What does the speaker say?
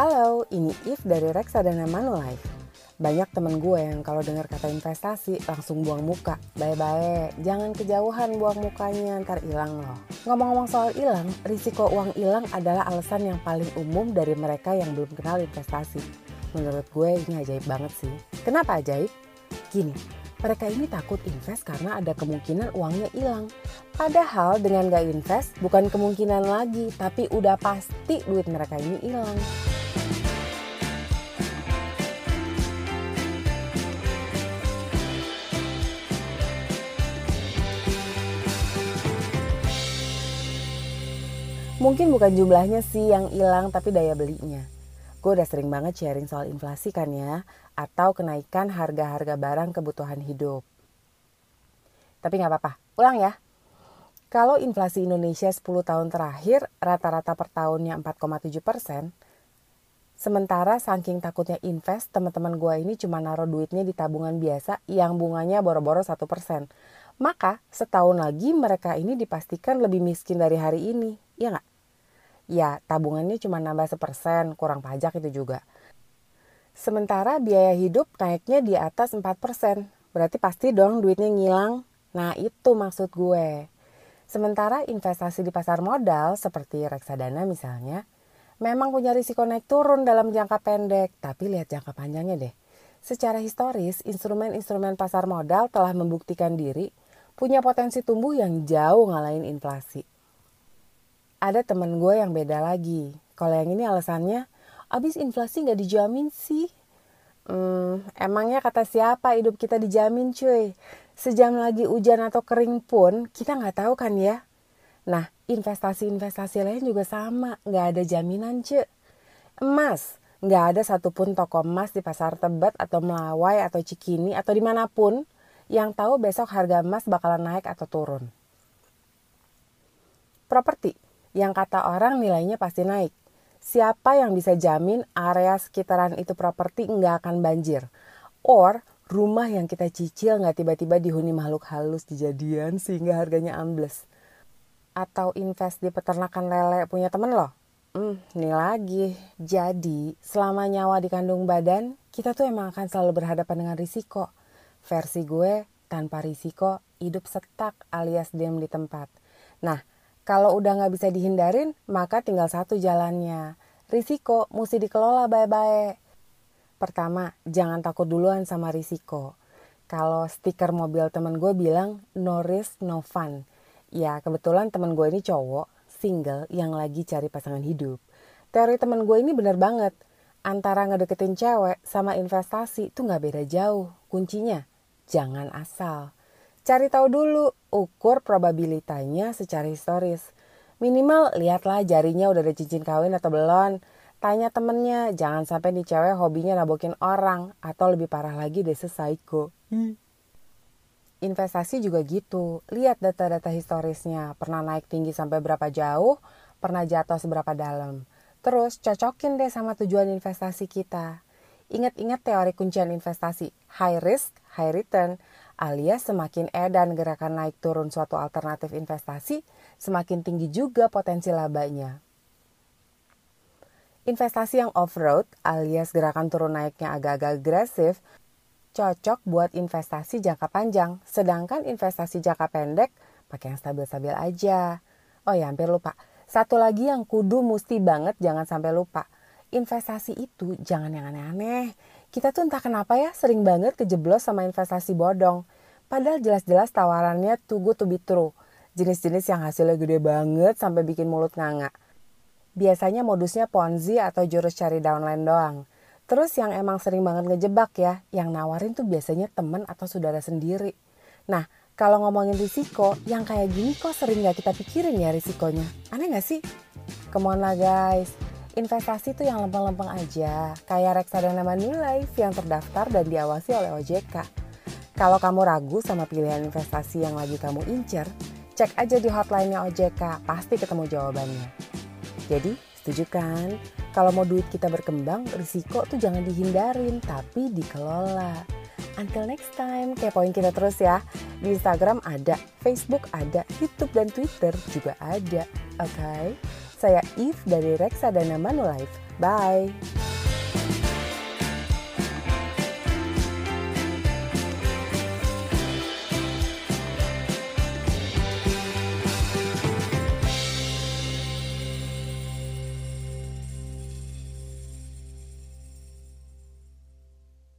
Halo, ini If dari Reksadana Manulife. Banyak temen gue yang kalau dengar kata investasi langsung buang muka. Bye-bye, jangan kejauhan buang mukanya, ntar hilang loh. Ngomong-ngomong soal hilang, risiko uang hilang adalah alasan yang paling umum dari mereka yang belum kenal investasi. Menurut gue ini ajaib banget sih. Kenapa ajaib? Gini, mereka ini takut invest karena ada kemungkinan uangnya hilang. Padahal dengan gak invest bukan kemungkinan lagi, tapi udah pasti duit mereka ini hilang. Mungkin bukan jumlahnya sih yang hilang tapi daya belinya. Gue udah sering banget sharing soal inflasi kan ya, atau kenaikan harga-harga barang kebutuhan hidup. Tapi nggak apa-apa, ulang ya. Kalau inflasi Indonesia 10 tahun terakhir rata-rata per tahunnya 4,7 persen, sementara saking takutnya invest, teman-teman gue ini cuma naruh duitnya di tabungan biasa yang bunganya boro-boro 1 persen. Maka setahun lagi mereka ini dipastikan lebih miskin dari hari ini, ya nggak? Ya tabungannya cuma nambah sepersen, kurang pajak itu juga. Sementara biaya hidup naiknya di atas 4%, berarti pasti dong duitnya ngilang. Nah itu maksud gue. Sementara investasi di pasar modal seperti reksadana misalnya, memang punya risiko naik turun dalam jangka pendek, tapi lihat jangka panjangnya deh. Secara historis, instrumen-instrumen pasar modal telah membuktikan diri punya potensi tumbuh yang jauh ngalahin inflasi ada temen gue yang beda lagi. Kalau yang ini alasannya, abis inflasi gak dijamin sih. Hmm, emangnya kata siapa hidup kita dijamin cuy? Sejam lagi hujan atau kering pun kita nggak tahu kan ya. Nah, investasi-investasi lain juga sama, nggak ada jaminan cuy. Emas, nggak ada satupun toko emas di pasar Tebet atau Melawai atau Cikini atau di mana pun yang tahu besok harga emas bakalan naik atau turun. Properti, yang kata orang nilainya pasti naik. Siapa yang bisa jamin area sekitaran itu properti nggak akan banjir? Or rumah yang kita cicil nggak tiba-tiba dihuni makhluk halus dijadian sehingga harganya ambles? Atau invest di peternakan lele punya temen loh? Hmm, ini lagi. Jadi, selama nyawa di kandung badan, kita tuh emang akan selalu berhadapan dengan risiko. Versi gue, tanpa risiko, hidup setak alias diam di tempat. Nah, kalau udah nggak bisa dihindarin, maka tinggal satu jalannya. Risiko mesti dikelola baik-baik. Pertama, jangan takut duluan sama risiko. Kalau stiker mobil temen gue bilang, no risk, no fun. Ya, kebetulan temen gue ini cowok, single, yang lagi cari pasangan hidup. Teori temen gue ini bener banget. Antara ngedeketin cewek sama investasi itu nggak beda jauh. Kuncinya, jangan asal. Cari tahu dulu, ukur probabilitanya secara historis. Minimal lihatlah jarinya udah ada cincin kawin atau belum. Tanya temennya, jangan sampai nih cewek hobinya nabokin orang atau lebih parah lagi deh psycho. Investasi juga gitu. Lihat data-data historisnya. Pernah naik tinggi sampai berapa jauh, pernah jatuh seberapa dalam. Terus cocokin deh sama tujuan investasi kita. Ingat-ingat teori kuncian investasi, high risk, high return alias semakin edan gerakan naik turun suatu alternatif investasi, semakin tinggi juga potensi labanya. Investasi yang off-road alias gerakan turun naiknya agak-agak agresif, cocok buat investasi jangka panjang, sedangkan investasi jangka pendek pakai yang stabil-stabil aja. Oh ya, hampir lupa. Satu lagi yang kudu mesti banget jangan sampai lupa. Investasi itu jangan yang aneh-aneh kita tuh entah kenapa ya sering banget kejeblos sama investasi bodong. Padahal jelas-jelas tawarannya too good to be true. Jenis-jenis yang hasilnya gede banget sampai bikin mulut nganga. Biasanya modusnya ponzi atau jurus cari downline doang. Terus yang emang sering banget ngejebak ya, yang nawarin tuh biasanya temen atau saudara sendiri. Nah, kalau ngomongin risiko, yang kayak gini kok sering gak kita pikirin ya risikonya. Aneh gak sih? Come lah guys, investasi tuh yang lempeng-lempeng aja, kayak reksadana Manulife yang terdaftar dan diawasi oleh OJK. Kalau kamu ragu sama pilihan investasi yang lagi kamu incer, cek aja di hotline-nya OJK, pasti ketemu jawabannya. Jadi, setuju kan? Kalau mau duit kita berkembang, risiko tuh jangan dihindarin, tapi dikelola. Until next time, kepoin kita terus ya. Di Instagram ada, Facebook ada, YouTube dan Twitter juga ada. Oke? Okay? Saya Eve dari Reksadana Manulife. Bye!